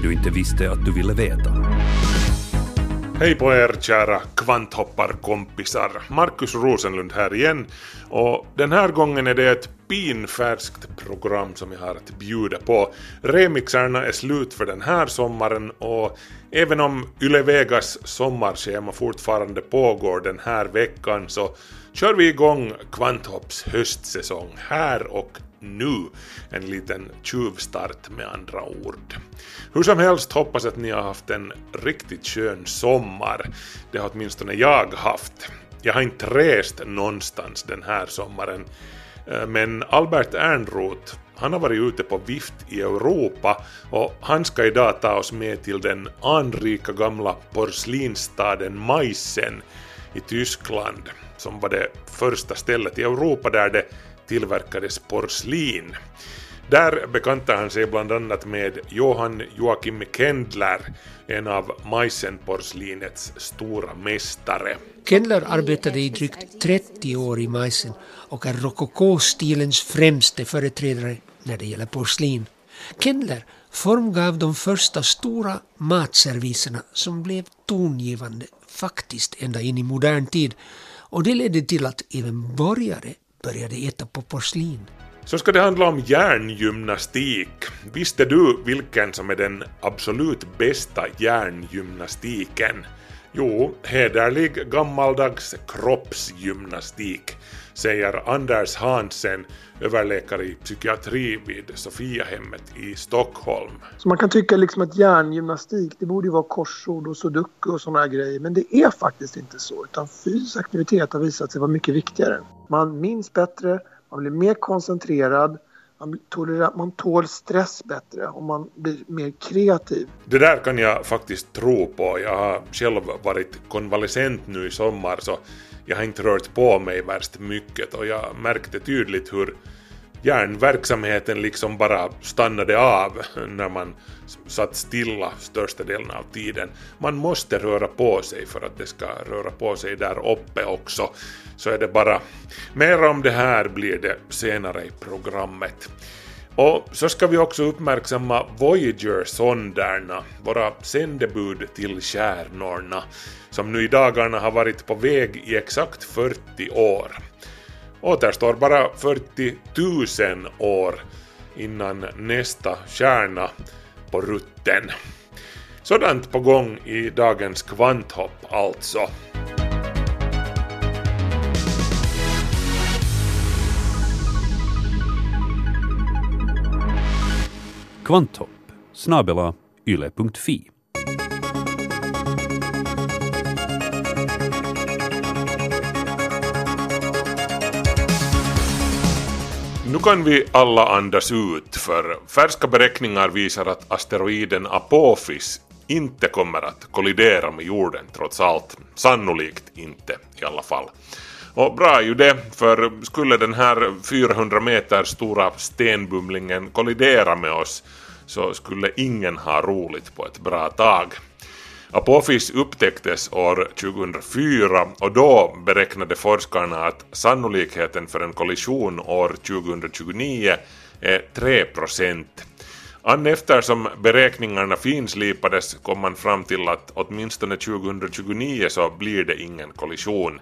Det du inte visste att du ville veta. Hej på er kära kvanthopparkompisar! Markus Rosenlund här igen och den här gången är det ett pinfärskt program som jag har att bjuda på. Remixarna är slut för den här sommaren och även om Yle Vegas sommarschema fortfarande pågår den här veckan så kör vi igång Kvanthopps höstsäsong här och nu. En liten tjuvstart med andra ord. Hur som helst hoppas att ni har haft en riktigt skön sommar. Det har åtminstone jag haft. Jag har inte rest någonstans den här sommaren. Eh, men Albert Ernroth, han har varit ute på vift i Europa och han ska idag ta oss med till den anrika gamla porslinsstaden Meissen i Tyskland, som var det första stället i Europa där det tillverkades porslin. Där bekantade han sig bland annat med Johan Joakim Kendler, en av Meissen-porslinets stora mästare. Kendler arbetade i drygt 30 år i Meissen och är rokokostilens främste företrädare när det gäller porslin. Kendler formgav de första stora matserviserna som blev tongivande faktiskt ända in i modern tid och det ledde till att även borgare började äta på porslin. Så ska det handla om hjärngymnastik. Visste du vilken som är den absolut bästa hjärngymnastiken? Jo, hederlig gammaldags kroppsgymnastik, säger Anders Hansen, överläkare i psykiatri vid Sofiahemmet i Stockholm. Så man kan tycka liksom att hjärngymnastik det borde ju vara korsord och sudoku och sådana här grejer. Men det är faktiskt inte så. Utan fysisk aktivitet har visat sig vara mycket viktigare. Man minns bättre, man blir mer koncentrerad, man tål stress bättre och man blir mer kreativ. Det där kan jag faktiskt tro på. Jag har själv varit konvalescent nu i sommar så jag har inte rört på mig värst mycket och jag märkte tydligt hur hjärnverksamheten liksom bara stannade av när man satt stilla största delen av tiden. Man måste röra på sig för att det ska röra på sig där uppe också. Så är det bara. Mer om det här blir det senare i programmet. Och så ska vi också uppmärksamma Voyager-sonderna, våra sändebud till stjärnorna, som nu i dagarna har varit på väg i exakt 40 år. Återstår bara 40 000 år innan nästa stjärna på rutten. Sådant på gång i dagens kvanthopp alltså. Kvanthopp snabela yle.fi. Nu kan vi alla andas ut för färska beräkningar visar att asteroiden Apophis inte kommer att kollidera med jorden trots allt. Sannolikt inte i alla fall. Och bra är ju det, för skulle den här 400 meter stora stenbumlingen kollidera med oss så skulle ingen ha roligt på ett bra tag. Apophis upptäcktes år 2004 och då beräknade forskarna att sannolikheten för en kollision år 2029 är 3 procent. An eftersom beräkningarna finslipades kom man fram till att åtminstone 2029 så blir det ingen kollision.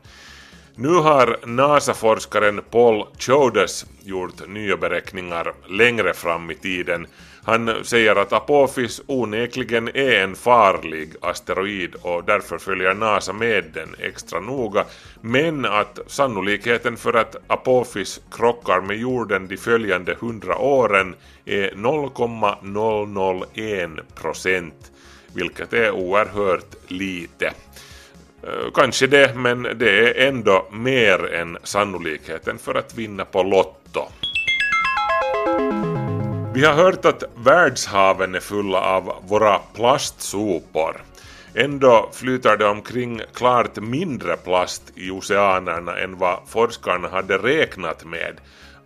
Nu har NASA-forskaren Paul Chodas gjort nya beräkningar längre fram i tiden. Han säger att Apophis onekligen är en farlig asteroid och därför följer NASA med den extra noga, men att sannolikheten för att Apophis krockar med jorden de följande 100 åren är 0,001 procent, vilket är oerhört lite. Eh, kanske det, men det är ändå mer än sannolikheten för att vinna på Lotto. Vi har hört att världshaven är fulla av våra plastsopor. Ändå flyter det omkring klart mindre plast i oceanerna än vad forskarna hade räknat med.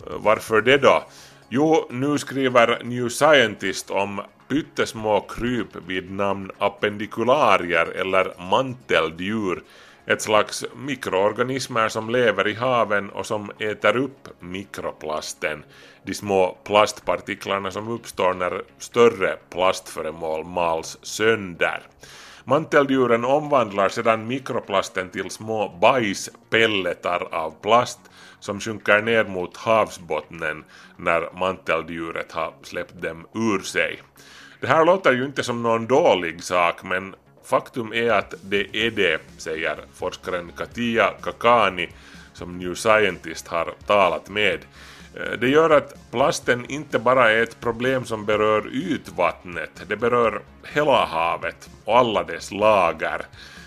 Eh, varför det då? Jo, nu skriver New Scientist om pyttesmå kryp vid namn appendikularier eller manteldjur, ett slags mikroorganismer som lever i haven och som äter upp mikroplasten, de små plastpartiklarna som uppstår när större plastföremål mals sönder. Manteldjuren omvandlar sedan mikroplasten till små bajspelletar av plast som sjunker ner mot havsbottnen när manteldjuret har släppt dem ur sig. Det här låter ju inte som någon dålig sak men faktum är att det är det, säger forskaren Katia Kakani som New Scientist har talat med. Eh, det gör att plasten inte bara är ett problem som berör ytvattnet, det berör hela havet och alla dess lager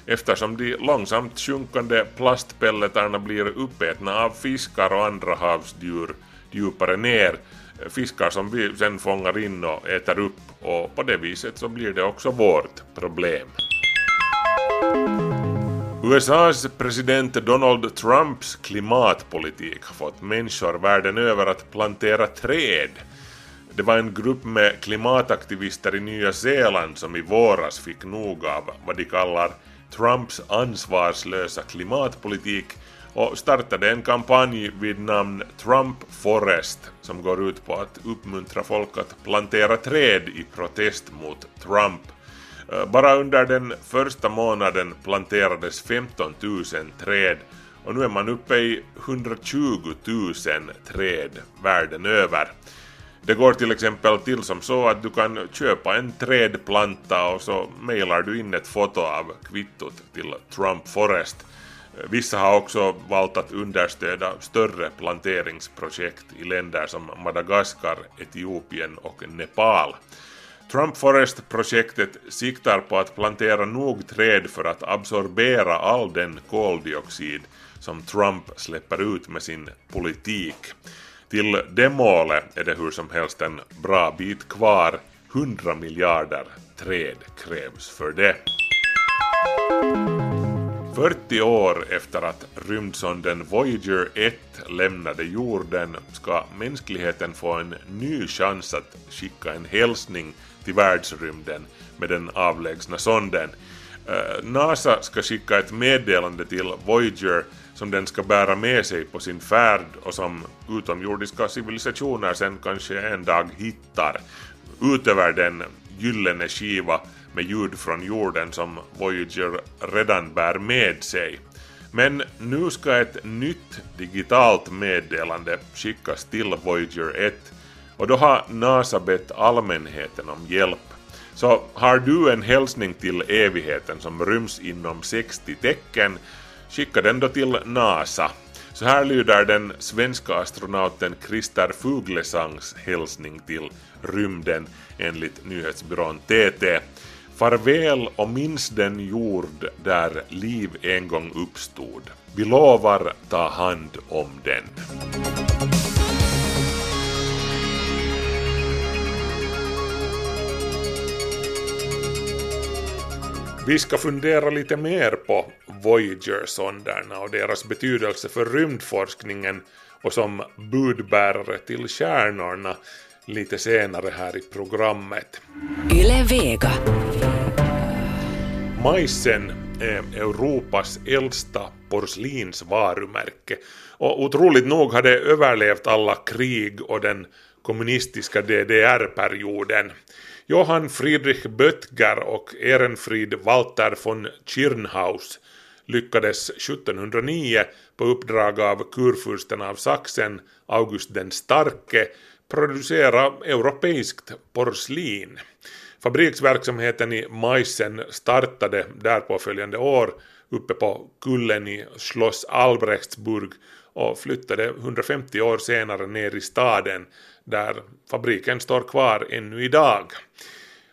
eftersom de långsamt sjunkande plastpelletarna blir uppätna av fiskar och andra havsdjur djupare ner, Eh, fiskar som vi sen fångar in och äter upp och på det viset så blir det också vårt problem. USAs president Donald Trumps klimatpolitik har fått människor världen över att plantera träd. Det var en grupp med klimataktivister i Nya Zeeland som i våras fick nog av vad de kallar Trumps ansvarslösa klimatpolitik och startade en kampanj vid namn Trump Forest som går ut på att uppmuntra folk att plantera träd i protest mot Trump. Eh, bara under den första månaden planterades 15 000 träd och nu är man uppe i 120 000 träd världen över. Det går till exempel till som så att du kan köpa en trädplanta och så mailar du in ett foto av kvittot till Trump Forest. Vissa har också valt att understöda större planteringsprojekt i länder som Madagaskar, Etiopien och Nepal. Trump Forest-projektet siktar på att plantera nog träd för att absorbera all den koldioxid som Trump släpper ut med sin politik. Till det målet är det hur som helst en bra bit kvar. 100 miljarder träd krävs för det. 40 år efter att rymdsonden Voyager 1 lämnade jorden ska mänskligheten få en ny chans att skicka en hälsning till världsrymden med den avlägsna sonden. Eh, NASA ska skicka ett meddelande till Voyager som den ska bära med sig på sin färd och som utomjordiska civilisationer sen kanske en dag hittar. Utöver den gyllene skiva med ljud från jorden som Voyager redan bär med sig. Men nu ska ett nytt digitalt meddelande skickas till Voyager 1 och då har NASA bett allmänheten om hjälp. Så har du en hälsning till evigheten som ryms inom 60 tecken, skicka den då till NASA. Så här lyder den svenska astronauten Christer Fuglesangs hälsning till rymden enligt nyhetsbyrån TT. Farväl och minns den jord där liv en gång uppstod. Vi lovar ta hand om den. Vi ska fundera lite mer på Voyager-sonderna och deras betydelse för rymdforskningen och som budbärare till stjärnorna lite senare här i programmet. Yle Vega. Majsen är eh, Europas äldsta porslinsvarumärke och otroligt nog har det överlevt alla krig och den kommunistiska DDR-perioden. Johann Friedrich Böttger och Ehrenfried Walter von Tschirnhaus lyckades 1709 på uppdrag av kurfursten av Sachsen, August den starke, producera europeiskt porslin. Fabriksverksamheten i Meissen startade därpå följande år uppe på kullen i Schloss Albrechtsburg och flyttade 150 år senare ner i staden där fabriken står kvar ännu idag.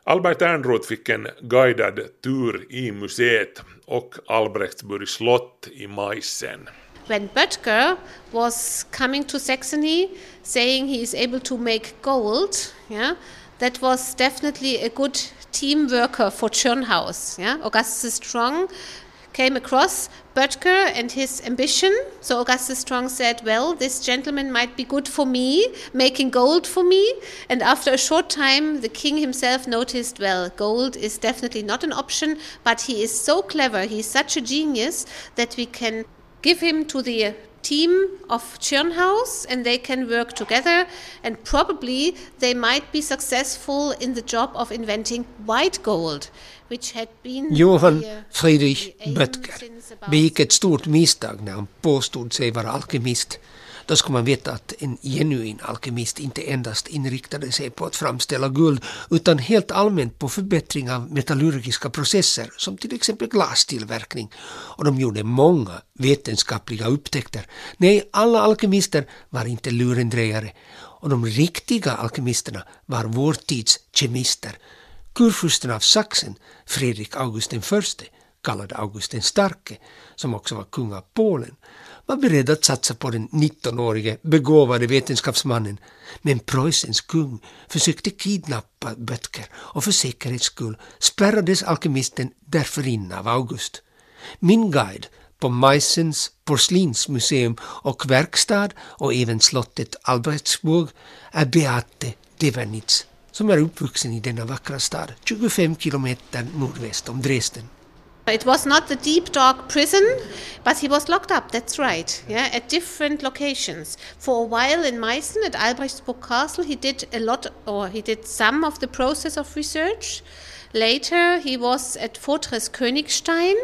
Albert Ernroth fick en guidad tur i museet och Albrechtsburgs slott i Meissen. when Böttger was coming to Saxony saying he is able to make gold, yeah, that was definitely a good team worker for Tschirnhaus. Yeah? Augustus Strong came across Böttger and his ambition. So Augustus Strong said, Well, this gentleman might be good for me, making gold for me. And after a short time, the king himself noticed, Well, gold is definitely not an option, but he is so clever, he's such a genius that we can give him to the team of Tschirnhaus and they can work together and probably they might be successful in the job of inventing white gold which had been Johan the, uh, Friedrich Böttger. begick ett stort misstag när han påstod sig vara alkemist. Då ska man veta att en genuin alkemist inte endast inriktade sig på att framställa guld utan helt allmänt på förbättring av metallurgiska processer som till exempel glastillverkning. Och de gjorde många vetenskapliga upptäckter. Nej, alla alkemister var inte lurendrejare och de riktiga alkemisterna var vår tids kemister. Kurfursten av Sachsen, Fredrik August I, kallad August den starke, som också var kung av Polen, var beredd att satsa på den 19-årige begåvade vetenskapsmannen. Men Preussens kung försökte kidnappa Böttger och för säkerhets skull spärrades alkemisten därför in av August. Min guide på Meissens porslinsmuseum och verkstad och även slottet Albrechtsburg är Beate Devernitz som är uppvuxen i denna vackra stad 25 kilometer nordväst om Dresden. It was not the deep dark prison, but he was locked up, that's right, yeah, at different locations. For a while in Meissen at Albrechtsburg Castle, he did a lot, or he did some of the process of research. Later, he was at Fortress Königstein,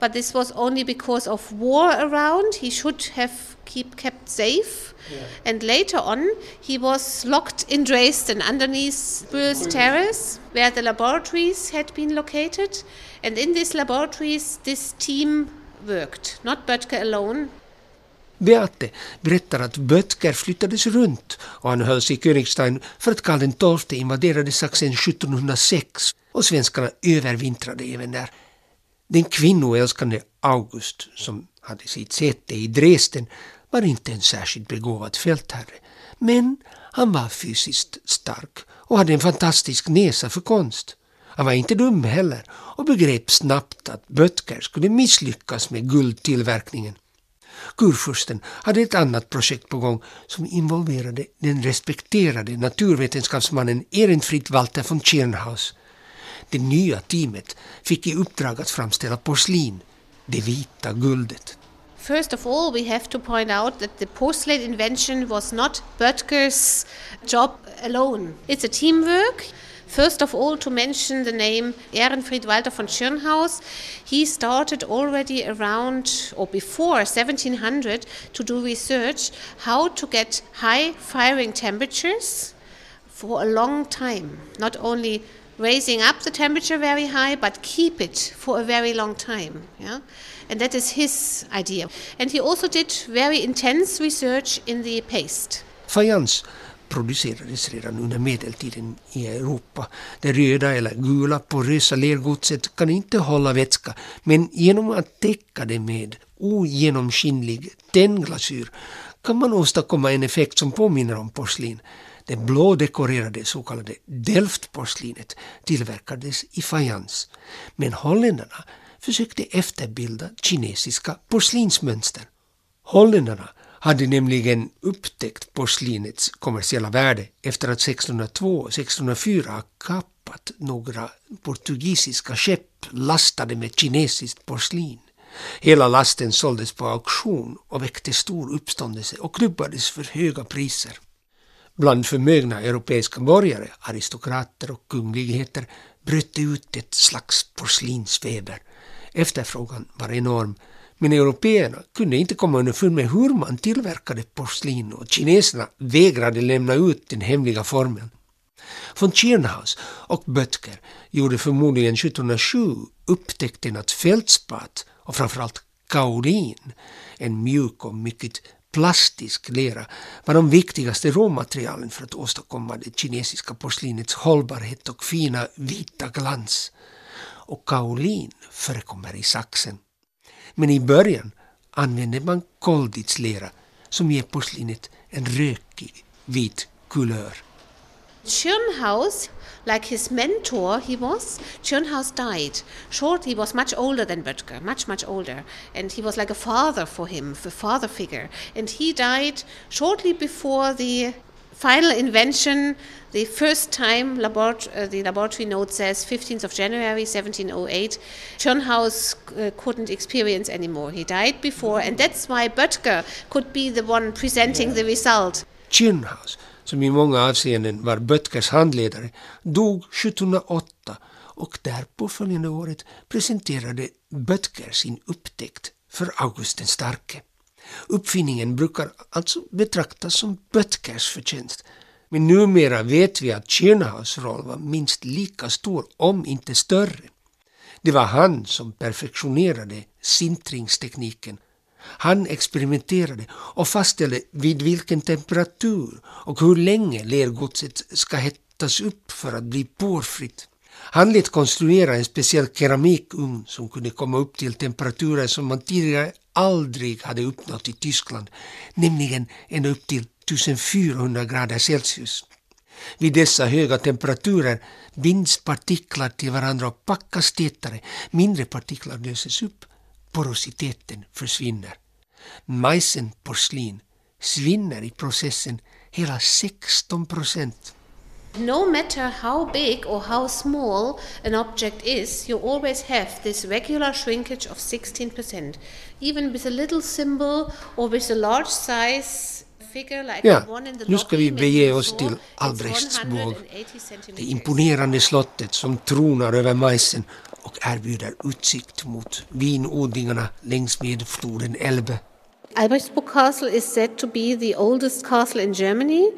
but this was only because of war around. He should have keep kept safe. Yeah. And later on, he was locked in Dresden underneath Böhl's oh, terrace, where the laboratories had been located. And in these laboratories, this team worked, not Böttger alone. Beate berättar att Böttger flyttades runt och han hölls i Königstein för att Karl XII invaderade Sachsen 1706 och svenskarna övervintrade även där. Den kvinnoälskande August, som hade sitt säte i Dresden, var inte en särskilt begåvad fältherre. Men han var fysiskt stark och hade en fantastisk näsa för konst. Han var inte dum heller och begrep snabbt att Böttger skulle misslyckas med guldtillverkningen. Kurfursten hade ett annat projekt på gång som involverade den respekterade naturvetenskapsmannen Ehrenfried Walter von Tschirnhaus. Det nya teamet fick i uppdrag att framställa porslin, det vita guldet. First of all, we have to point out that the porcelain invention was not Böttger's job alone. It's a teamwork. First of all, to mention the name Ehrenfried Walter von Schirnhaus, he started already around or before 1700 to do research how to get high firing temperatures for a long time. Not only raising up the temperature very high, but keep it for a very long time. Yeah? And that is his idea. And he also did very intense research in the paste. Fajans producerades redan under medeltiden i Europa. Det röda eller gula porösa lergodset kan inte hålla vätska men genom att täcka det med ogenomskinlig tennglasyr kan man åstadkomma en effekt som påminner om porslin. Det blådekorerade så kallade Delftporslinet tillverkades i fajans. Men holländarna försökte efterbilda kinesiska porslinsmönster. Holländarna hade nämligen upptäckt porslinets kommersiella värde efter att 1602 och 1604 ha kappat några portugisiska skepp lastade med kinesiskt porslin. Hela lasten såldes på auktion och väckte stor uppståndelse och klubbades för höga priser. Bland förmögna europeiska borgare, aristokrater och kungligheter bröt det ut ett slags porslinsfeber. Efterfrågan var enorm, men européerna kunde inte komma underfund med hur man tillverkade porslin och kineserna vägrade lämna ut den hemliga formeln. Von Tschirnhaus och Böttger gjorde förmodligen 1707 upptäckten att fältspat och framförallt kaolin, en mjuk och mycket plastisk lera, var de viktigaste råmaterialen för att åstadkomma det kinesiska porslinets hållbarhet och fina vita glans. Och kaolin förekommer i saxen. Men i början använde man kolditslera som ger porslinet en rökig vit kulör. Schirnhaus, like his mentor he was, Schirnhaus died. Short, he was much older than Böttger, much, much older. And he was like a father for him, a father figure. And he died shortly before the final invention, the first time uh, the laboratory note says 15th of January 1708, Schirnhaus uh, couldn't experience anymore. He died before, and that's why Böttger could be the one presenting the result. Schirnhaus, som i många avseenden var Böttgers handledare, dog 1708 och därpå följande året presenterade Böttger sin upptäckt för August den starke. Uppfinningen brukar alltså betraktas som Böttgers förtjänst. Men numera vet vi att Tjernhaus roll var minst lika stor, om inte större. Det var han som perfektionerade sintringstekniken. Han experimenterade och fastställde vid vilken temperatur och hur länge lergodset ska hettas upp för att bli porfritt. Han lät konstruera en speciell keramikugn som kunde komma upp till temperaturer som man tidigare aldrig hade uppnått i Tyskland, nämligen ända upp till 1400 grader Celsius. Vid dessa höga temperaturer binds partiklar till varandra och packas tätare. Mindre partiklar löses upp. Porositeten försvinner. Majsen porslin svinner i processen hela 16 procent. No matter how big or how small an object is, you always have this regular shrinkage of 16%. Even with a little symbol or with a large size figure like Ja, the one in the nu ska vi bege oss till Albrechtsburg, 180 det imponerande slottet som tronar över Majsen och erbjuder utsikt mot vinodlingarna längs med floden Elbe. Albrechtsburg Castle is said to be the oldest castle in Germany.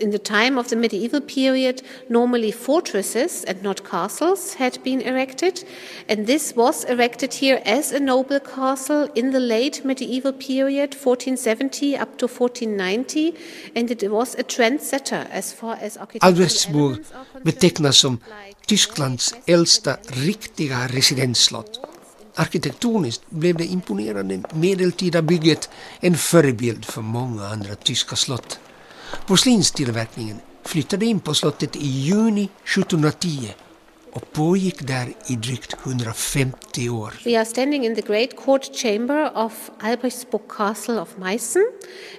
In the time of the medieval period, normally fortresses and not castles had been erected, and this was erected here as a noble castle in the late medieval period, 1470 up to 1490, and it was a trendsetter as far as architectural Albrechtsburg elements are concerned, betecknas som Tysklands äldsta riktiga residensslott. Arkitektoniskt blev det imponerande medeltida bygget en förebild för många andra tyska slott. Porslinstillverkningen flyttade in på slottet i juni 1710 och pågick där i drygt 150 år. We are standing in the great court chamber of Albrechtsburg Castle of Meissen.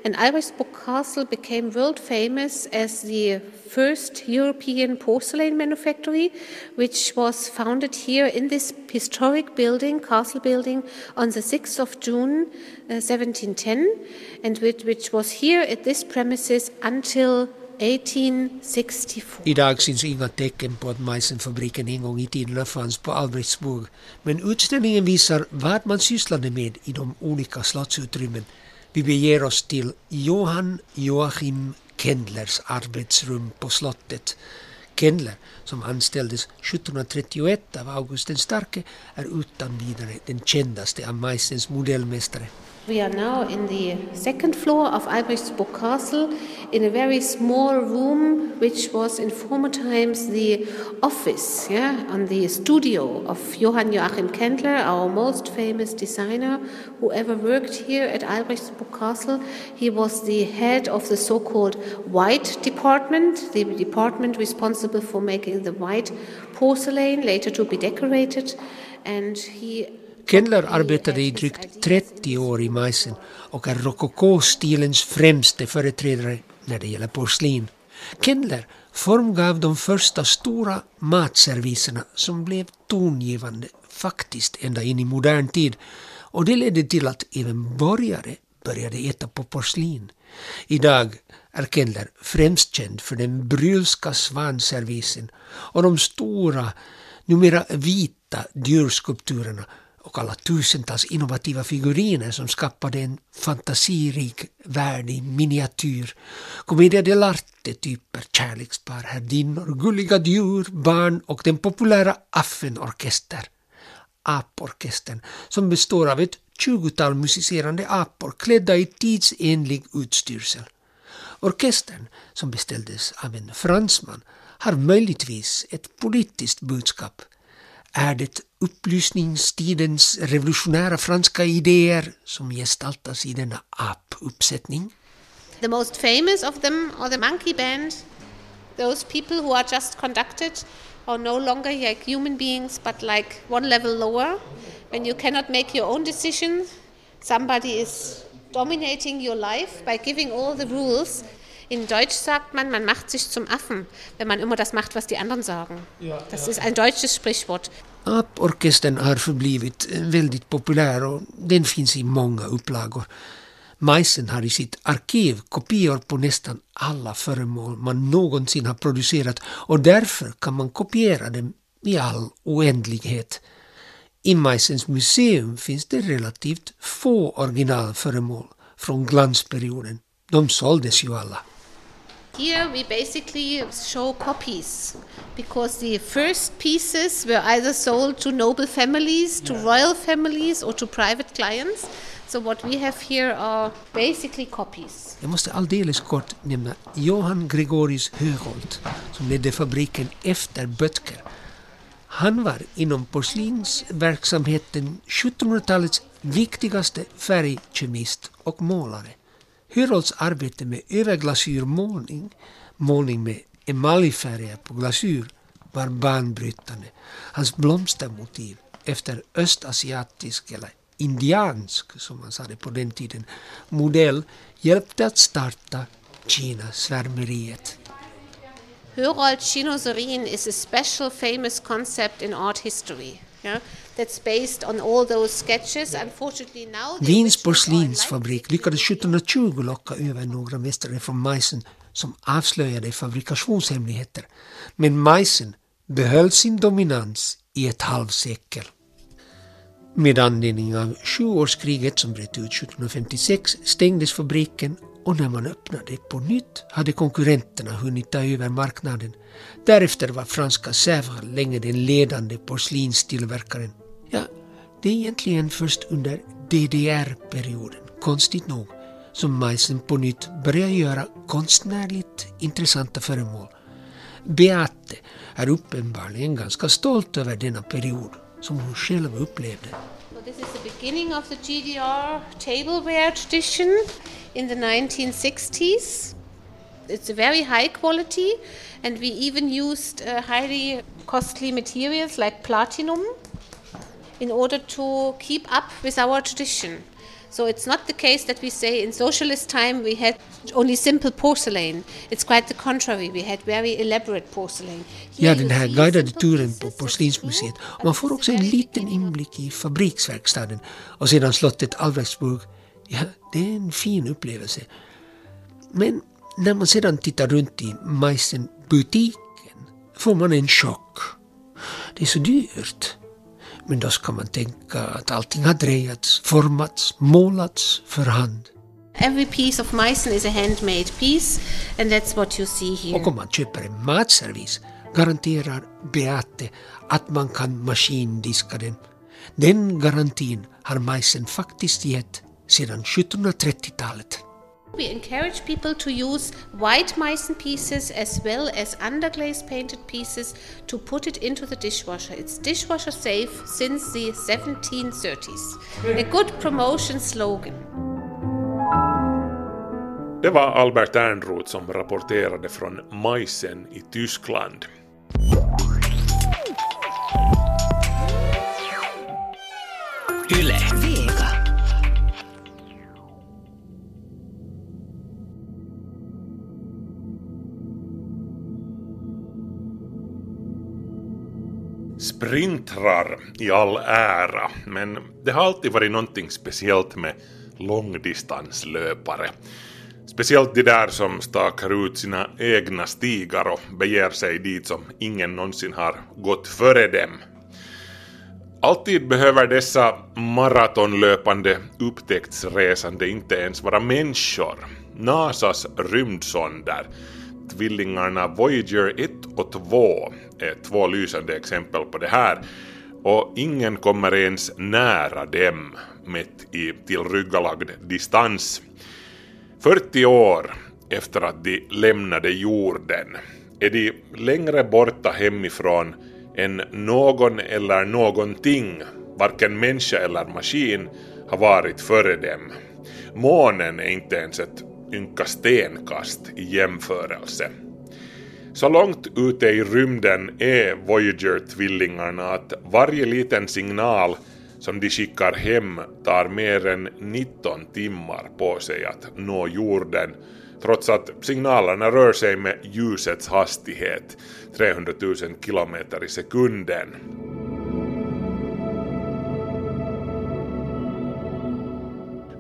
And Albrechtsburg Castle became world famous as the first European porcelain manufactory, which was founded here in this historic building, castle building, on the 6th of June uh, 1710, and which, which was here at this premises until 1864. Idag syns inga tecken på att majsenfabriken en gång i tiden fanns på Albrechtsburg, men utställningen visar vad man sysslade med i de olika slottsutrymmen. Vi beger oss till Johann Joachim Kendlers arbetsrum på slottet. Kendler, som anställdes 1731 av August den starke, är utan vidare den kändaste av Meissens modellmästare. We are now in the second floor of Albrechtsburg Castle in a very small room, which was in former times the office, yeah, on the studio of Johann Joachim Kendler, our most famous designer who ever worked here at Albrechtsburg Castle. He was the head of the so called white department, the department responsible for making the white porcelain later to be decorated. And he Kendler arbetade i drygt 30 år i Meissen och är rokokostilens främste företrädare när det gäller porslin. Kendler formgav de första stora matserviserna som blev tongivande faktiskt ända in i modern tid och det ledde till att även borgare började äta på porslin. Idag är Kendler främst känd för den brylska svanservisen och de stora, numera vita djurskulpturerna och alla tusentals innovativa figuriner som skapade en fantasirik värld i miniatyr. Commedia dell'arte-typer, kärlekspar, herrdinnor, gulliga djur, barn och den populära Affenorkester. Aporkestern som består av ett tjugotal musicerande apor klädda i tidsenlig utstyrsel. Orkestern, som beställdes av en fransman, har möjligtvis ett politiskt budskap är det upplysningstidens revolutionära franska idéer som gestaltas i denna apuppsättning? The most famous of them are the monkey band. Those people who are just conducted are no longer like human beings but like one level lower. When you cannot make your own decisions, somebody is dominating your life by giving all the rules. In Deutsch sagt man, man macht sich zum Affen, wenn man immer das macht, was die anderen sagen. Das ist ein deutsches Sprichwort. Aporkestern har förblivit väldigt populär och den finns i många upplagor. Majsen har i sitt arkiv kopior på nästan alla föremål man någonsin har producerat och därför kan man kopiera dem i all oändlighet. I Majsens museum finns det relativt få originalföremål från glansperioden. De såldes ju alla. Here we basically show copies because the first pieces were either sold to noble families, to royal families, or to private clients. So what we have here are basically copies. Jag måste alldeles kort nämna Johan Gregorius Höholt som ledde fabriken efter Böttger. Han var inom porslinsverksamheten 1700-talets viktigaste färgkemist och målare. Hyrolds arbete med överglasyrmålning, målning med emaljfärger på glasyr, var banbrytande. Hans blomstermotiv efter östasiatisk eller indiansk, som man sa det på den tiden, modell hjälpte att starta Kina-svärmeriet. kinoserin Chinoiserin is a special famous concept in art history. Wiens porslinsfabrik lyckades 1720 locka över några mästare från Meissen som avslöjade fabrikationshemligheter. Men Meissen behöll sin dominans i ett halvsekel. Med anledning av sjuårskriget som bröt ut 1756 stängdes fabriken och när man öppnade på nytt hade konkurrenterna hunnit ta över marknaden. Därefter var franska Sèvres länge den ledande porslinstillverkaren. Ja, det är egentligen först under DDR-perioden, konstigt nog, som Meissen på nytt börjar göra konstnärligt intressanta föremål. Beate är uppenbarligen ganska stolt över denna period som hon själv upplevde. So this is the beginning of the GDR tableware tradition in the 1960s. It's a very high quality, and we even used uh, highly costly materials like platinum in order to keep up with our tradition. So it's not the case that we say in socialist time we had only simple porcelain. It's quite the contrary. We had very elaborate porcelain. Here Ja, den här guidade turen på Porslinsmuseet. man får också en liten inblick i fabriksverkstaden. Och sedan slottet Albertsburg. Ja, det är en fin upplevelse. Men när man sedan tittar runt i Meissen-butiken får man en chock. Det är så dyrt. Men då ska man tänka att allting har drejats, formats, målats för hand. Every piece of Meissen is a handmade piece, and that's what you see here. Och om man köper en matservis garanterar Beate att man kan maskindiska den. Den garantin har Meissen faktiskt gett sedan 1730-talet. We encourage people to use white Meissen pieces as well as underglaze painted pieces to put it into the dishwasher. It's dishwasher safe since the 1730s. A good promotion slogan. Det var Albert Ernroth som rapporterade från Meissen i Tyskland. Sprintrar i all ära, men det har alltid varit någonting speciellt med långdistanslöpare. Speciellt de där som stakar ut sina egna stigar och beger sig dit som ingen någonsin har gått före dem. Alltid behöver dessa maratonlöpande upptäcktsresande inte ens vara människor. NASAs rymdsonder, tvillingarna Voyager 1 och 2, är två lysande exempel på det här. Och ingen kommer ens nära dem mätt i tillryggalagd distans. 40 år efter att de lämnade jorden är de längre borta hemifrån än någon eller någonting, varken människa eller maskin, har varit före dem. Månen är inte ens ett ynka stenkast i jämförelse. Så långt ute i rymden är Voyager-tvillingarna att varje liten signal som de skickar hem tar mer än 19 timmar på sig att nå jorden, trots att signalerna rör sig med ljusets hastighet, 300 000 kilometer i sekunden.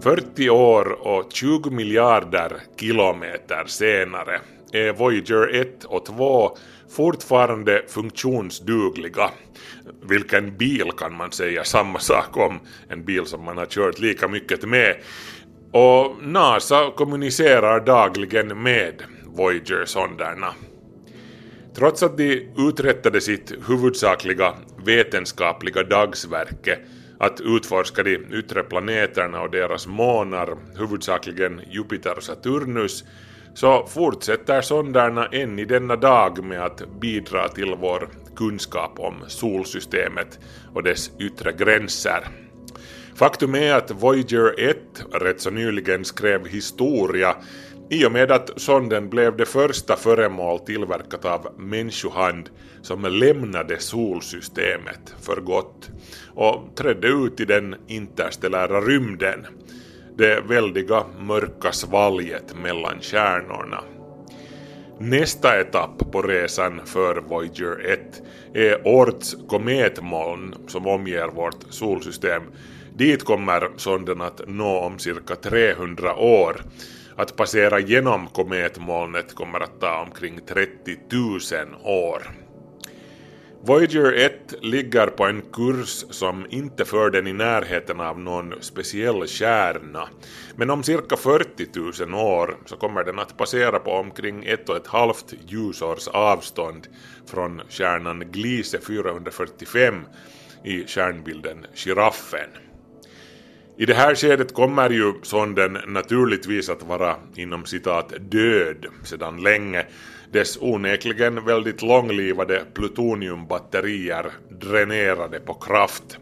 ...40 år och 20 miljarder kilometer senare är Voyager 1 och 2 fortfarande funktionsdugliga. Vilken bil kan man säga samma sak om, en bil som man har kört lika mycket med. Och NASA kommunicerar dagligen med Voyager-sonderna. Trots att de uträttade sitt huvudsakliga vetenskapliga dagsverke att utforska de yttre planeterna och deras månar, huvudsakligen Jupiter och Saturnus, så fortsätter sonderna än i denna dag med att bidra till vår kunskap om solsystemet och dess yttre gränser. Faktum är att Voyager 1 rätt så nyligen skrev historia i och med att sonden blev det första föremål tillverkat av människohand som lämnade solsystemet för gott och trädde ut i den interstellära rymden, det väldiga mörka svalget mellan stjärnorna. Nästa etapp på resan för Voyager 1 är Orts kometmoln som omger vårt solsystem. Dit kommer sonden att nå om cirka 300 år. Att passera genom kometmolnet kommer att ta omkring 30 000 år. Voyager 1 ligger på en kurs som inte för den i närheten av någon speciell stjärna, men om cirka 40 000 år så kommer den att passera på omkring ett och ett halvt ljusårs avstånd från stjärnan Gliese 445 i stjärnbilden Giraffen. I det här skedet kommer ju sonden naturligtvis att vara inom citat död sedan länge, dess onekligen väldigt långlivade plutoniumbatterier dränerade på kraft.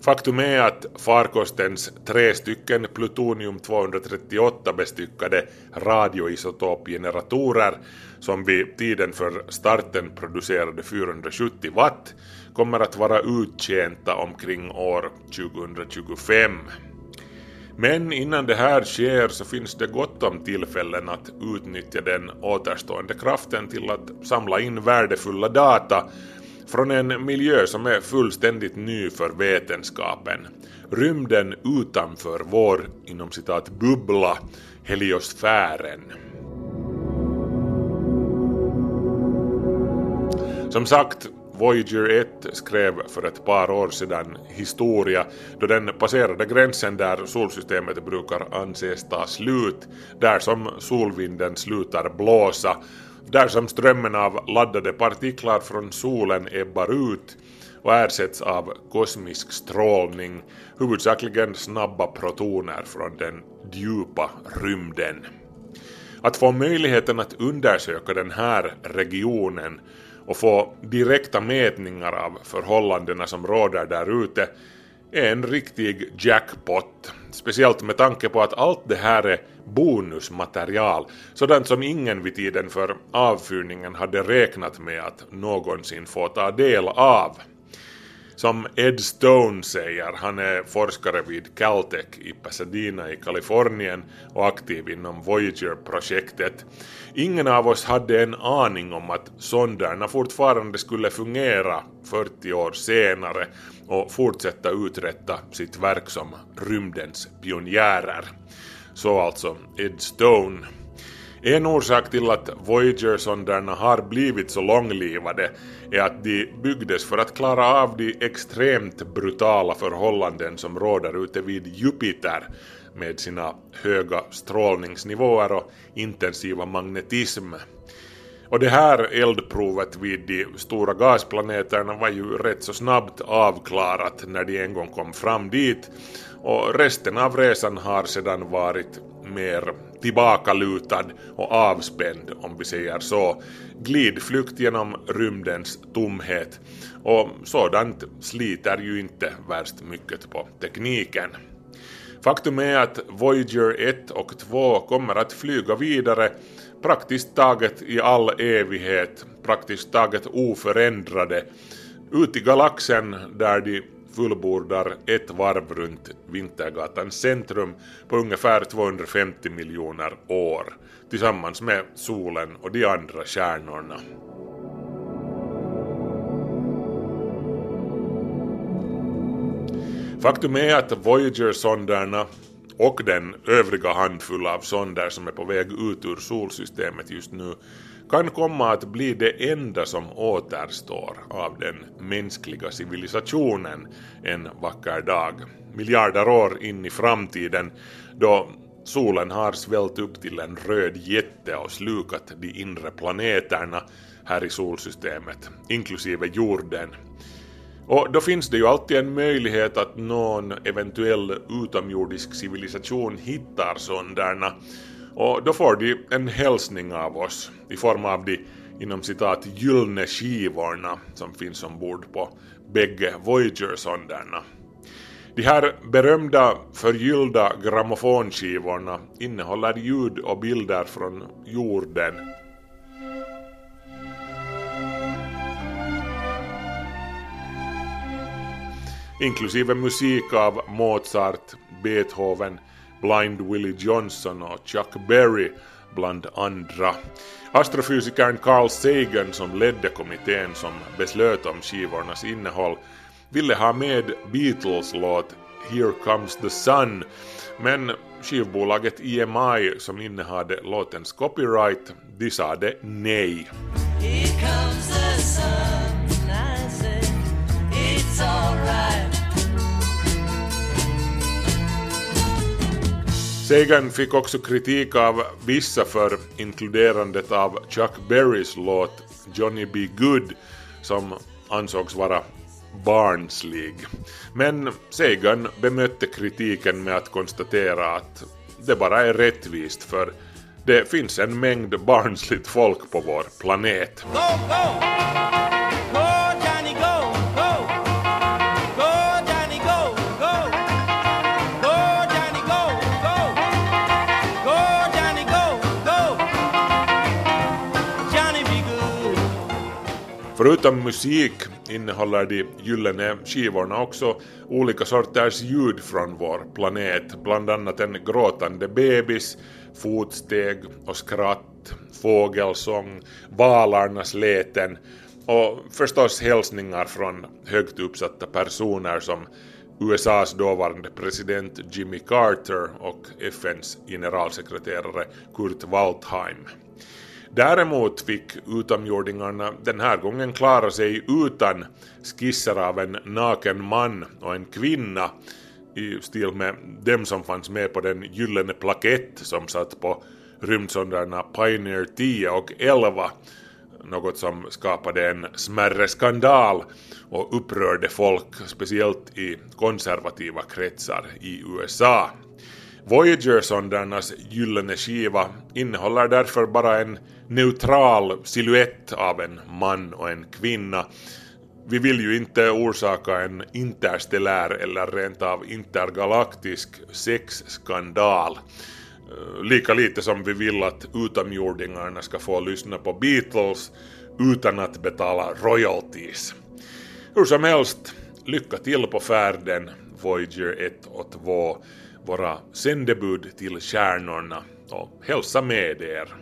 Faktum är att farkostens tre stycken plutonium-238 bestyckade radioisotopgeneratorer som vid tiden för starten producerade 470 watt kommer att vara uttjänta omkring år 2025. Men innan det här sker så finns det gott om tillfällen att utnyttja den återstående kraften till att samla in värdefulla data från en miljö som är fullständigt ny för vetenskapen. Rymden utanför vår, inom citat, bubbla, heliosfären. Som sagt, Voyager 1 skrev för ett par år sedan historia då den passerade gränsen där solsystemet brukar anses ta slut, där som solvinden slutar blåsa, där som strömmen av laddade partiklar från solen ebbar ut och ersätts av kosmisk strålning, huvudsakligen snabba protoner från den djupa rymden. Att få möjligheten att undersöka den här regionen och få direkta mätningar av förhållandena som råder där ute är en riktig jackpot. Speciellt med tanke på att allt det här är bonusmaterial, sådant som ingen vid tiden för avfyrningen hade räknat med att någonsin få ta del av. Som Ed Stone säger, han är forskare vid Caltech i Pasadena i Kalifornien och aktiv inom Voyager-projektet. Ingen av oss hade en aning om att sonderna fortfarande skulle fungera 40 år senare och fortsätta uträtta sitt verk som rymdens pionjärer. Så alltså Ed Stone. En orsak till att Voyager-sonderna har blivit så långlivade är att de byggdes för att klara av de extremt brutala förhållanden som råder ute vid Jupiter med sina höga strålningsnivåer och intensiva magnetism. Och det här eldprovet vid de stora gasplaneterna var ju rätt så snabbt avklarat när de en gång kom fram dit och resten av resan har sedan varit mer tillbakalutad och avspänd, om vi säger så. Glidflykt genom rymdens tomhet. Och sådant sliter ju inte värst mycket på tekniken. Faktum är att Voyager 1 och 2 kommer att flyga vidare praktiskt taget i all evighet, praktiskt taget oförändrade, ut i galaxen där de fullbordar ett varv runt Vintergatans centrum på ungefär 250 miljoner år tillsammans med solen och de andra stjärnorna. Faktum är att Voyager-sonderna och den övriga handfull av sonder som är på väg ut ur solsystemet just nu kan komma att bli det enda som återstår av den mänskliga civilisationen en vacker dag, miljarder år in i framtiden, då solen har svällt upp till en röd jätte och slukat de inre planeterna här i solsystemet, inklusive jorden. Och då finns det ju alltid en möjlighet att någon eventuell utomjordisk civilisation hittar sonderna och då får de en hälsning av oss i form av de inom citat gyllene skivorna som finns ombord på bägge Voyager-sonderna. De här berömda förgyllda grammofonskivorna innehåller ljud och bilder från jorden inklusive musik av Mozart, Beethoven, Blind Willie Johnson och Chuck Berry bland andra. Astrofysikern Carl Sagan som ledde kommittén som beslöt om skivornas innehåll ville ha med Beatles låt Here Comes the Sun men skivbolaget EMI som innehade låtens copyright de sade nej. Here comes the sun, I say, it's alright. Sagan fick också kritik av vissa för inkluderandet av Chuck Berrys låt Johnny B. Good som ansågs vara barnslig. Men Sagan bemötte kritiken med att konstatera att det bara är rättvist för det finns en mängd barnsligt folk på vår planet. Go, go! Förutom musik innehåller de gyllene skivorna också olika sorters ljud från vår planet, bland annat en gråtande bebis, fotsteg och skratt, fågelsång, valarnas läten och förstås hälsningar från högt uppsatta personer som USAs dåvarande president Jimmy Carter och FNs generalsekreterare Kurt Waldheim. Däremot fick utomjordingarna den här gången klara sig utan skisser av en naken man och en kvinna i stil med dem som fanns med på den gyllene plakett som satt på rymdsonderna Pioneer 10 och 11 något som skapade en smärre skandal och upprörde folk, speciellt i konservativa kretsar i USA. Voyager-sondernas gyllene skiva innehåller därför bara en neutral siluett av en man och en kvinna. Vi vill ju inte orsaka en interstellär eller rent av intergalaktisk sexskandal. Eh, lika lite som vi vill att utomjordingarna ska få lyssna på Beatles utan att betala royalties. Hur som helst, lycka till på färden Voyager 1 och 2, våra sändebud till stjärnorna och hälsa med er.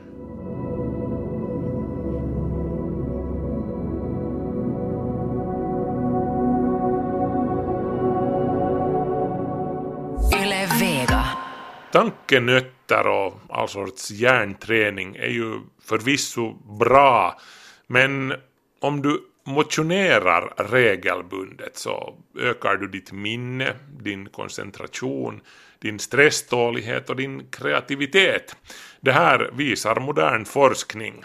Tankenötter och all sorts hjärnträning är ju förvisso bra, men om du motionerar regelbundet så ökar du ditt minne, din koncentration, din stresstålighet och din kreativitet. Det här visar modern forskning.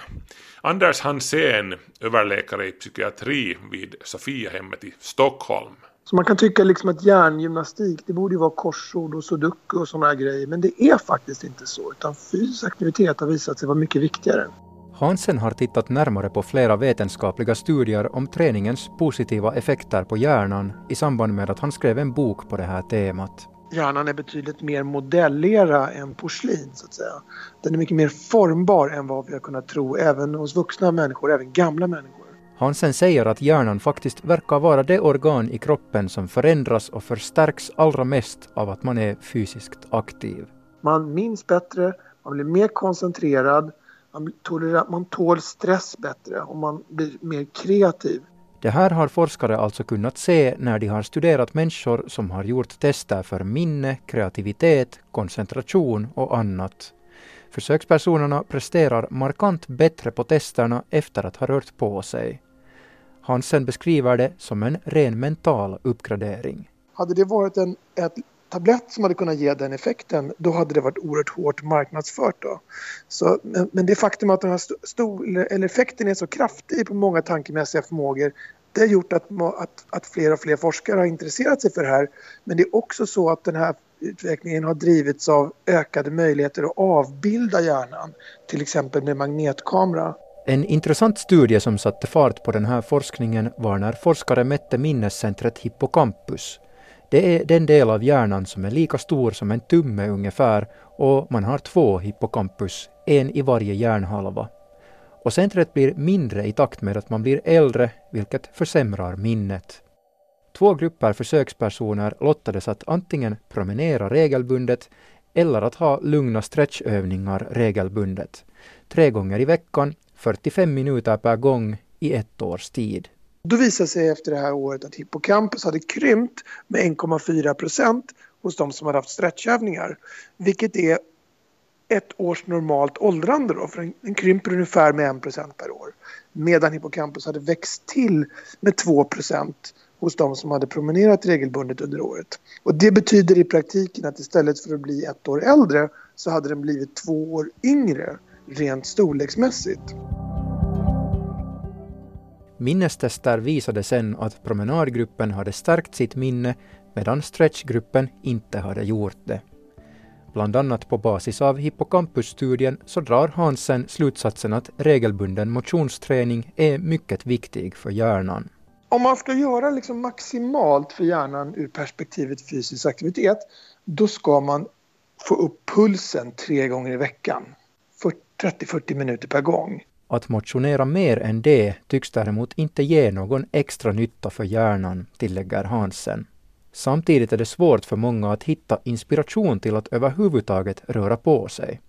Anders Hansén, överläkare i psykiatri vid Sofiahemmet i Stockholm, Så man kan tycka liksom att hjärngymnastik det borde ju vara korsord och sudoku och sådana grejer men det är faktiskt inte så utan fysisk aktivitet har visat sig vara mycket viktigare. Hansen har tittat närmare på flera vetenskapliga studier om träningens positiva effekter på hjärnan i samband med att han skrev en bok på det här temat. Hjärnan är betydligt mer modellera än porslin så att säga. Den är mycket mer formbar än vad vi har kunnat tro även hos vuxna människor, även gamla människor. Hansen säger att hjärnan faktiskt verkar vara det organ i kroppen som förändras och förstärks allra mest av att man är fysiskt aktiv. Man minns bättre, man blir mer koncentrerad, man, tolerar, man tål stress bättre och man blir mer kreativ. Det här har forskare alltså kunnat se när de har studerat människor som har gjort tester för minne, kreativitet, koncentration och annat. Försökspersonerna presterar markant bättre på testerna efter att ha rört på sig. Hansen beskriver det som en ren mental uppgradering. Hade det varit en ett tablett som hade kunnat ge den effekten, då hade det varit oerhört hårt marknadsfört. Då. Så, men, men det faktum att den här stor, eller effekten är så kraftig på många tankemässiga förmågor det har gjort att, att, att fler och fler forskare har intresserat sig för det här. Men det är också så att den här utvecklingen har drivits av ökade möjligheter att avbilda hjärnan, till exempel med magnetkamera. En intressant studie som satte fart på den här forskningen var när forskare mätte minnescentret hippocampus. Det är den del av hjärnan som är lika stor som en tumme ungefär och man har två hippocampus, en i varje hjärnhalva. Och centret blir mindre i takt med att man blir äldre, vilket försämrar minnet. Två grupper försökspersoner lottades att antingen promenera regelbundet eller att ha lugna stretchövningar regelbundet. Tre gånger i veckan, 45 minuter per gång i ett års tid. Då visade sig efter det här året att hippocampus hade krympt med 1,4 procent hos de som hade haft stretchövningar. Vilket är ett års normalt åldrande då, för den, krymper ungefär med 1 procent per år. Medan hippocampus hade växt till med 2 procent hos de som hade promenerat regelbundet under året. Och det betyder i praktiken att istället för att bli ett år äldre så hade den blivit två år yngre rent storleksmässigt. Minnestester visade sen att promenadgruppen hade stärkt sitt minne medan stretchgruppen inte hade gjort det. Bland annat på basis av hippocampusstudien så drar Hansen slutsatsen att regelbunden motionsträning är mycket viktig för hjärnan. Om man ska göra liksom maximalt för hjärnan ur perspektivet fysisk aktivitet då ska man få upp pulsen tre gånger i veckan. 30-40 minuter per gång. Att motionera mer än det tycks däremot inte ge någon extra nytta för hjärnan, tillägger Hansen. Samtidigt är det svårt för många att hitta inspiration till att överhuvudtaget röra på sig.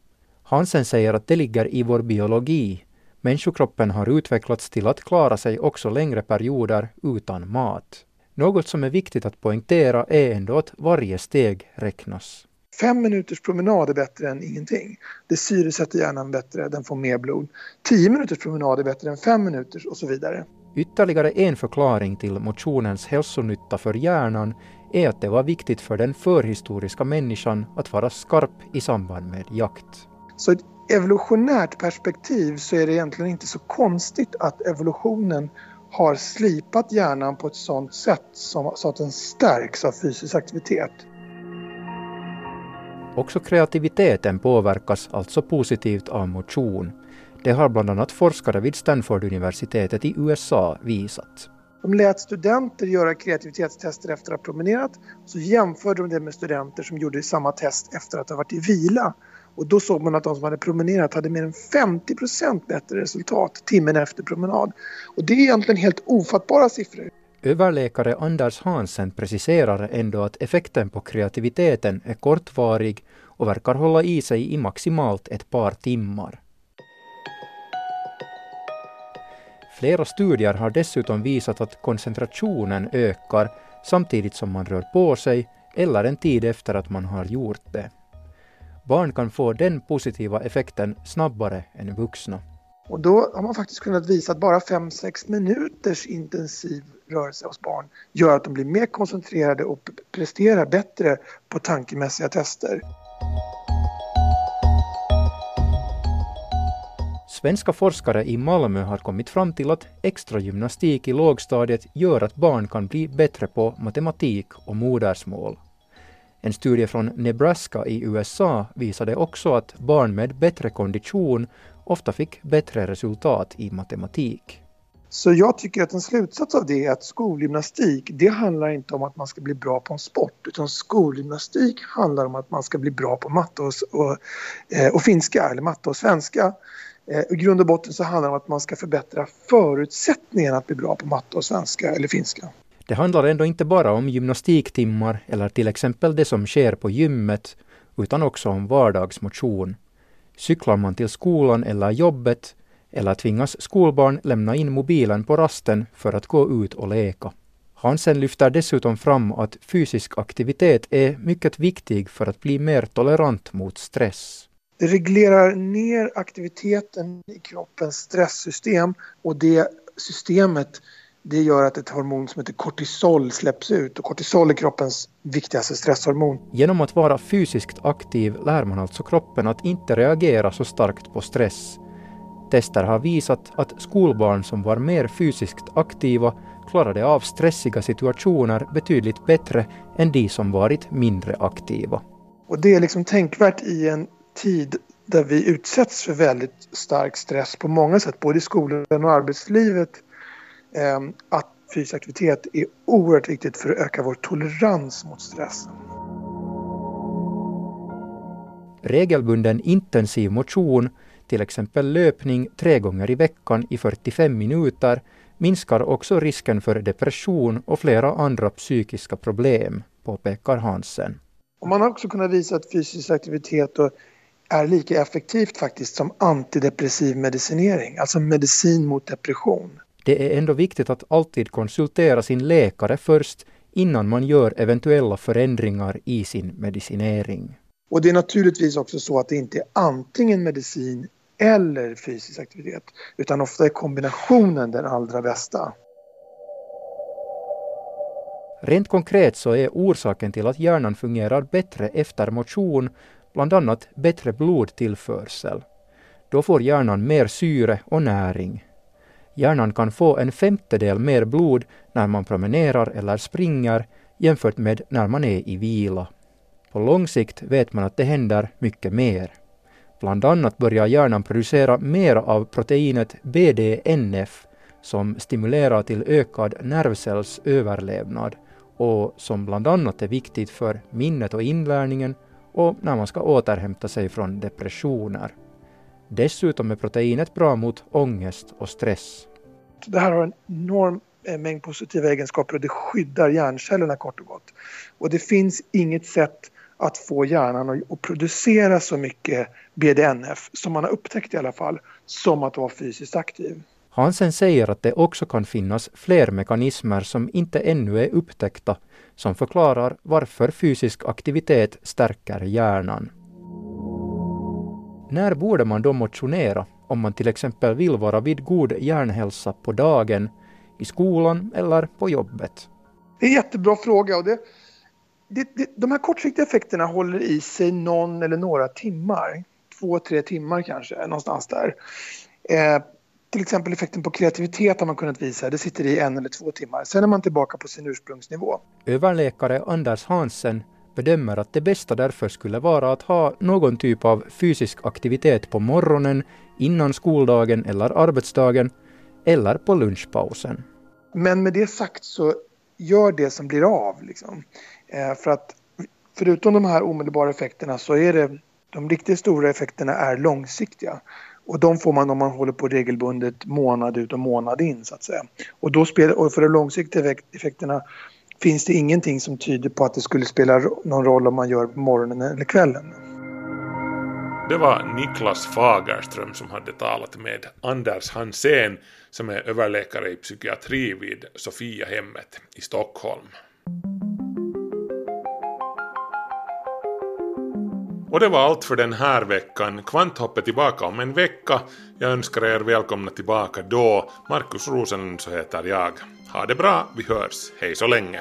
Hansen säger att det ligger i vår biologi. Människokroppen har utvecklats till att klara sig också längre perioder utan mat. Något som är viktigt att poängtera är ändå att varje steg räknas. Fem minuters promenad är bättre än ingenting. Det syresätter hjärnan bättre, den får mer blod. Tio minuters promenad är bättre än fem minuters och så vidare. Ytterligare en förklaring till motionens hälsonytta för hjärnan är att det var viktigt för den förhistoriska människan att vara skarp i samband med jakt. Så i ett evolutionärt perspektiv så är det egentligen inte så konstigt att evolutionen har slipat hjärnan på ett sådant sätt som, så att den stärks av fysisk aktivitet. Också kreativiteten påverkas alltså positivt av motion. Det har bland annat forskare vid Stanford-universitetet i USA visat. De lät studenter göra kreativitetstester efter att ha promenerat. Så jämförde de det med studenter som gjorde samma test efter att ha varit i vila. Och då såg man att de som hade promenerat hade mer än 50% bättre resultat timmen efter promenad. Och det är egentligen helt ofattbara siffror. Överläkare Anders Hansen preciserar ändå att effekten på kreativiteten är kortvarig och verkar hålla i sig i maximalt ett par timmar. Flera studier har dessutom visat att koncentrationen ökar samtidigt som man rör på sig eller en tid efter att man har gjort det. Barn kan få den positiva effekten snabbare än vuxna. Och då har man faktiskt kunnat visa att bara 5-6 minuters intensiv rörelse hos barn gör att de blir mer koncentrerade och presterar bättre på tankemässiga tester. Svenska forskare i Malmö har kommit fram till att extra gymnastik i lågstadiet gör att barn kan bli bättre på matematik och modersmål. En studie från Nebraska i USA visade också att barn med bättre kondition ofta fick bättre resultat i matematik. Så jag tycker att en slutsats av det är att skolgymnastik, det handlar inte om att man ska bli bra på en sport utan skolgymnastik handlar om att man ska bli bra på matte och, och, eh, och finska eller matte och svenska. Eh, I grund och botten så handlar det om att man ska förbättra förutsättningarna att bli bra på matte och svenska eller finska. Det handlar ändå inte bara om gymnastiktimmar eller till exempel det som sker på gymmet, utan också om vardagsmotion. Cyklar man till skolan eller jobbet eller tvingas skolbarn lämna in mobilen på rasten för att gå ut och leka. Hansen lyfter dessutom fram att fysisk aktivitet är mycket viktig för att bli mer tolerant mot stress. Det reglerar ner aktiviteten i kroppens stresssystem och det systemet det gör att ett hormon som heter kortisol släpps ut och kortisol är kroppens viktigaste stresshormon. Genom att vara fysiskt aktiv lär man alltså kroppen att inte reagera så starkt på stress. Tester har visat att skolbarn som var mer fysiskt aktiva klarade av stressiga situationer betydligt bättre än de som varit mindre aktiva. Och det är liksom tänkvärt i en tid där vi utsätts för väldigt stark stress på många sätt, både i skolan och arbetslivet, att fysisk aktivitet är oerhört viktigt för att öka vår tolerans mot stressen. Regelbunden intensiv motion, till exempel löpning tre gånger i veckan i 45 minuter, minskar också risken för depression och flera andra psykiska problem, påpekar Hansen. Och man har också kunnat visa att fysisk aktivitet är lika effektivt faktiskt som antidepressiv medicinering, alltså medicin mot depression. Det är ändå viktigt att alltid konsultera sin läkare först innan man gör eventuella förändringar i sin medicinering. Och det är naturligtvis också så att det inte är antingen medicin eller fysisk aktivitet utan ofta är kombinationen den allra bästa. Rent konkret så är orsaken till att hjärnan fungerar bättre efter motion bland annat bättre blodtillförsel. Då får hjärnan mer syre och näring. Hjärnan kan få en femtedel mer blod när man promenerar eller springer jämfört med när man är i vila. På lång sikt vet man att det händer mycket mer. Bland annat börjar hjärnan producera mer av proteinet BDNF som stimulerar till ökad nervcellsöverlevnad och som bland annat är viktigt för minnet och inlärningen och när man ska återhämta sig från depressioner. Dessutom är proteinet bra mot ångest och stress. Det här har en enorm eh, mängd positiva egenskaper och det skyddar hjärncellerna kort och gott. Och det finns inget sätt att få hjärnan att producera så mycket BDNF, som man har upptäckt i alla fall, som att vara fysiskt aktiv. Hansen säger att det också kan finnas fler mekanismer som inte ännu är upptäckta som förklarar varför fysisk aktivitet stärker hjärnan. När borde man då motionera om man till exempel vill vara vid god hjärnhälsa på dagen, i skolan eller på jobbet? Det är en jättebra fråga och det, det, det, de här kortsiktiga effekterna håller i sig någon eller några timmar. Två, tre timmar kanske, någonstans där. Eh, till exempel effekten på kreativitet har man kunnat visa, det sitter i en eller två timmar. Sen är man tillbaka på sin ursprungsnivå. Överläkare Anders Hansen bedömer att det bästa därför skulle vara att ha någon typ av fysisk aktivitet på morgonen, innan skoldagen eller arbetsdagen, eller på lunchpausen. Men med det sagt så gör det som blir av. Liksom. Eh, för att förutom de här omedelbara effekterna så är det de riktigt stora effekterna är långsiktiga. Och de får man om man håller på regelbundet månad ut och månad in så att säga. Och, då spelar, och för de långsiktiga effekterna finns det ingenting som tyder på att det skulle spela någon roll om man gör på morgonen eller kvällen. Det var Niklas Fagerström som hade talat med Anders Hansén som är överläkare i psykiatri vid Sofiahemmet i Stockholm. Och det var allt för den här veckan. Kvanthopp är tillbaka om en vecka. Jag önskar er välkomna tillbaka då. Markus Rosenlund så heter jag. Ha det bra, vi hörs. Hej så länge.